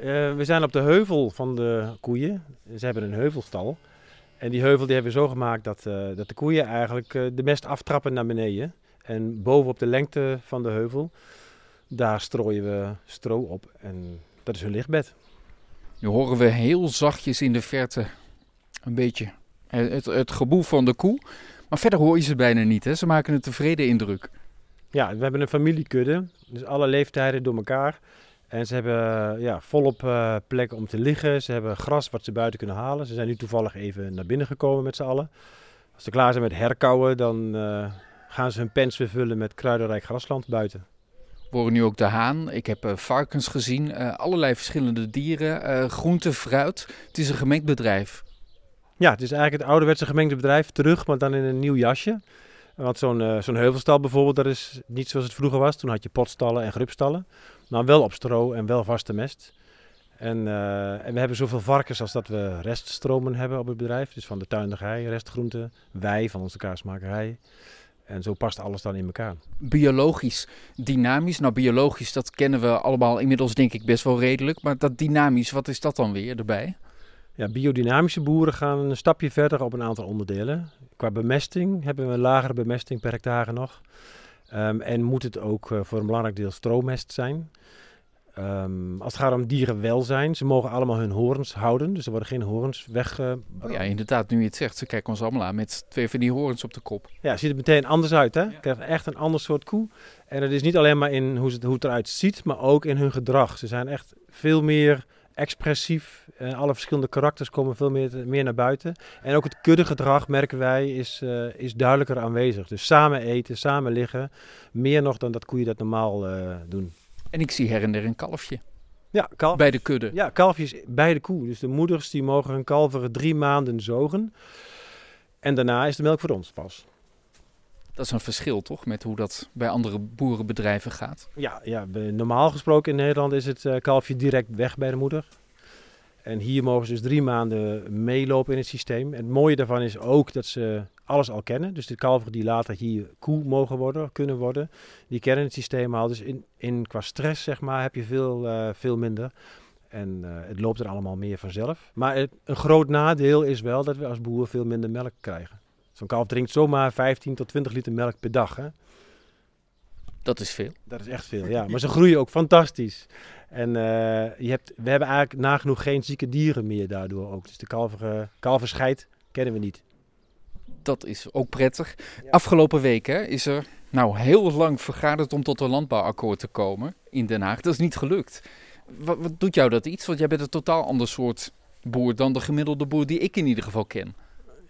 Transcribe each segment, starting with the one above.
eh, we zijn op de heuvel van de koeien. Ze hebben een heuvelstal. En die heuvel die hebben we zo gemaakt dat, eh, dat de koeien eigenlijk eh, de mest aftrappen naar beneden. En bovenop de lengte van de heuvel, daar strooien we stro op. En dat is hun lichtbed. Nu horen we heel zachtjes in de verte een beetje het, het geboel van de koe. Maar verder hoor je ze bijna niet. Hè? Ze maken een tevreden indruk. Ja, we hebben een familiekudde. Dus alle leeftijden door elkaar. En ze hebben ja, volop uh, plek om te liggen. Ze hebben gras wat ze buiten kunnen halen. Ze zijn nu toevallig even naar binnen gekomen met z'n allen. Als ze klaar zijn met herkauwen, dan uh, gaan ze hun pens weer vullen met kruidenrijk grasland buiten. We horen nu ook de haan. Ik heb uh, varkens gezien. allerlei verschillende dieren. groente, fruit. Het is een gemengd bedrijf. Ja, het is eigenlijk het ouderwetse gemengde bedrijf terug, maar dan in een nieuw jasje. Want zo'n zo'n heuvelstal bijvoorbeeld, dat is niet zoals het vroeger was. Toen had je potstallen en grubstallen. Maar wel op stro en wel vaste mest. En, uh, en, we hebben zoveel varkens als dat we reststromen hebben op het bedrijf. Dus van de tuinderij, restgroenten, wij van onze kaasmakerij. En zo past alles dan in elkaar. Biologisch, dynamisch. Nou, biologisch, dat kennen we allemaal inmiddels denk ik best wel redelijk. Maar dat dynamisch, wat is dat dan weer erbij? Ja, biodynamische boeren gaan een stapje verder op een aantal onderdelen. Qua bemesting hebben we een lagere bemesting per hectare nog. Um, en moet het ook uh, voor een belangrijk deel stroommest zijn. Um, als het gaat om dierenwelzijn, ze mogen allemaal hun horens houden. Dus er worden geen horens weg. Uh, oh ja, inderdaad, nu je het zegt. Ze kijken ons allemaal aan met twee van die horens op de kop. Ja, ziet er meteen anders uit. Hè? Je krijgt echt een ander soort koe. En het is niet alleen maar in hoe, het, hoe het eruit ziet, maar ook in hun gedrag. Ze zijn echt veel meer expressief. En alle verschillende karakters komen veel meer, meer naar buiten. En ook het kuddegedrag, merken wij, is, uh, is duidelijker aanwezig. Dus samen eten, samen liggen. Meer nog dan dat koeien dat normaal uh, doen. En ik zie her en der een kalfje. Ja, kalf. Bij de kudde. Ja, kalfjes bij de koe. Dus de moeders die mogen hun kalveren drie maanden zogen. En daarna is de melk voor ons pas. Dat is een verschil toch met hoe dat bij andere boerenbedrijven gaat? Ja, ja normaal gesproken in Nederland is het uh, kalfje direct weg bij de moeder. En hier mogen ze dus drie maanden meelopen in het systeem. Het mooie daarvan is ook dat ze alles al kennen. Dus de kalveren die later hier koe mogen worden, kunnen worden, die kennen het systeem al. Dus in, in qua stress zeg maar heb je veel, uh, veel minder. En uh, het loopt er allemaal meer vanzelf. Maar een groot nadeel is wel dat we als boer veel minder melk krijgen. Zo'n kalf drinkt zomaar 15 tot 20 liter melk per dag. Hè? Dat is veel. Dat is echt veel, ja. Maar ze groeien ook fantastisch. En uh, je hebt, we hebben eigenlijk nagenoeg geen zieke dieren meer daardoor ook. Dus de kalveren, kalverscheid kennen we niet. Dat is ook prettig. Ja. Afgelopen weken is er nou heel lang vergaderd om tot een landbouwakkoord te komen in Den Haag. Dat is niet gelukt. Wat, wat doet jou dat iets? Want jij bent een totaal ander soort boer dan de gemiddelde boer die ik in ieder geval ken.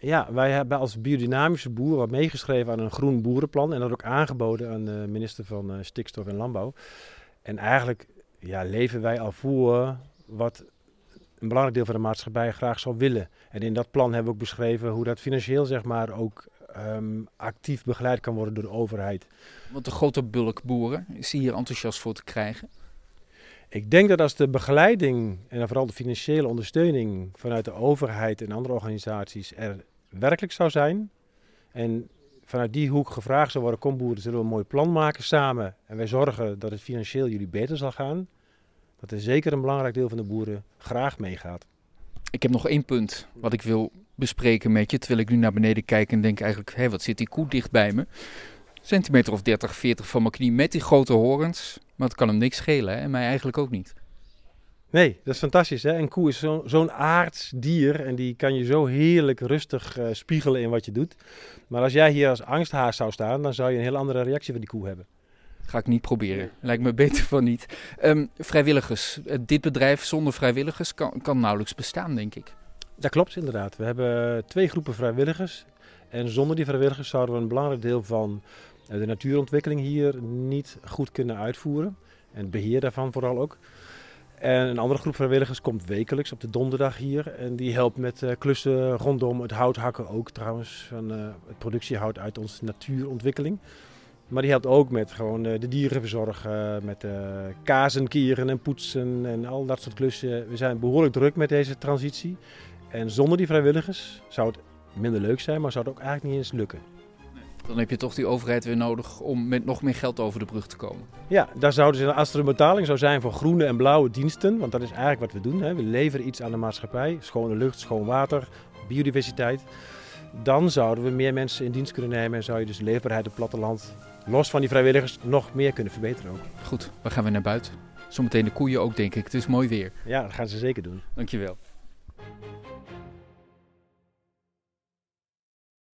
Ja, wij hebben als biodynamische boeren meegeschreven aan een groen boerenplan. En dat ook aangeboden aan de minister van uh, Stikstof en Landbouw. En eigenlijk ja, leven wij al voor wat een belangrijk deel van de maatschappij graag zou willen. En in dat plan hebben we ook beschreven hoe dat financieel zeg maar ook um, actief begeleid kan worden door de overheid. Want de grote bulk boeren, is hier enthousiast voor te krijgen? Ik denk dat als de begeleiding en vooral de financiële ondersteuning vanuit de overheid en andere organisaties er werkelijk zou zijn. En vanuit die hoek gevraagd zou worden, kom boeren, zullen we een mooi plan maken samen. En wij zorgen dat het financieel jullie beter zal gaan. Dat er zeker een belangrijk deel van de boeren graag meegaat. Ik heb nog één punt wat ik wil bespreken met je. Terwijl ik nu naar beneden kijk en denk eigenlijk, hé, wat zit die koe dicht bij me. Centimeter of 30, 40 van mijn knie met die grote horens. Maar het kan hem niks schelen hè? en mij eigenlijk ook niet. Nee, dat is fantastisch. Hè? Een koe is zo'n zo aards dier en die kan je zo heerlijk rustig uh, spiegelen in wat je doet. Maar als jij hier als angsthaas zou staan, dan zou je een heel andere reactie van die koe hebben. Ga ik niet proberen. Lijkt me beter van niet. Um, vrijwilligers. Dit bedrijf zonder vrijwilligers kan, kan nauwelijks bestaan, denk ik. Dat klopt inderdaad. We hebben twee groepen vrijwilligers. En zonder die vrijwilligers zouden we een belangrijk deel van de natuurontwikkeling hier niet goed kunnen uitvoeren. En het beheer daarvan vooral ook. En een andere groep vrijwilligers komt wekelijks op de donderdag hier. En die helpt met uh, klussen rondom het hout hakken ook trouwens. Van uh, het productiehout uit onze natuurontwikkeling. Maar die helpt ook met gewoon de dieren verzorgen. Met kazen, kieren en poetsen en al dat soort klussen. We zijn behoorlijk druk met deze transitie. En zonder die vrijwilligers zou het minder leuk zijn, maar zou het ook eigenlijk niet eens lukken. Dan heb je toch die overheid weer nodig om met nog meer geld over de brug te komen. Ja, daar zouden ze, als er een betaling zou zijn voor groene en blauwe diensten, want dat is eigenlijk wat we doen. Hè. We leveren iets aan de maatschappij, schone lucht, schoon water, biodiversiteit. Dan zouden we meer mensen in dienst kunnen nemen en zou je dus de leefbaarheid op het platteland, los van die vrijwilligers, nog meer kunnen verbeteren ook. Goed, we gaan weer naar buiten. Zometeen de koeien ook, denk ik. Het is mooi weer. Ja, dat gaan ze zeker doen. Dankjewel.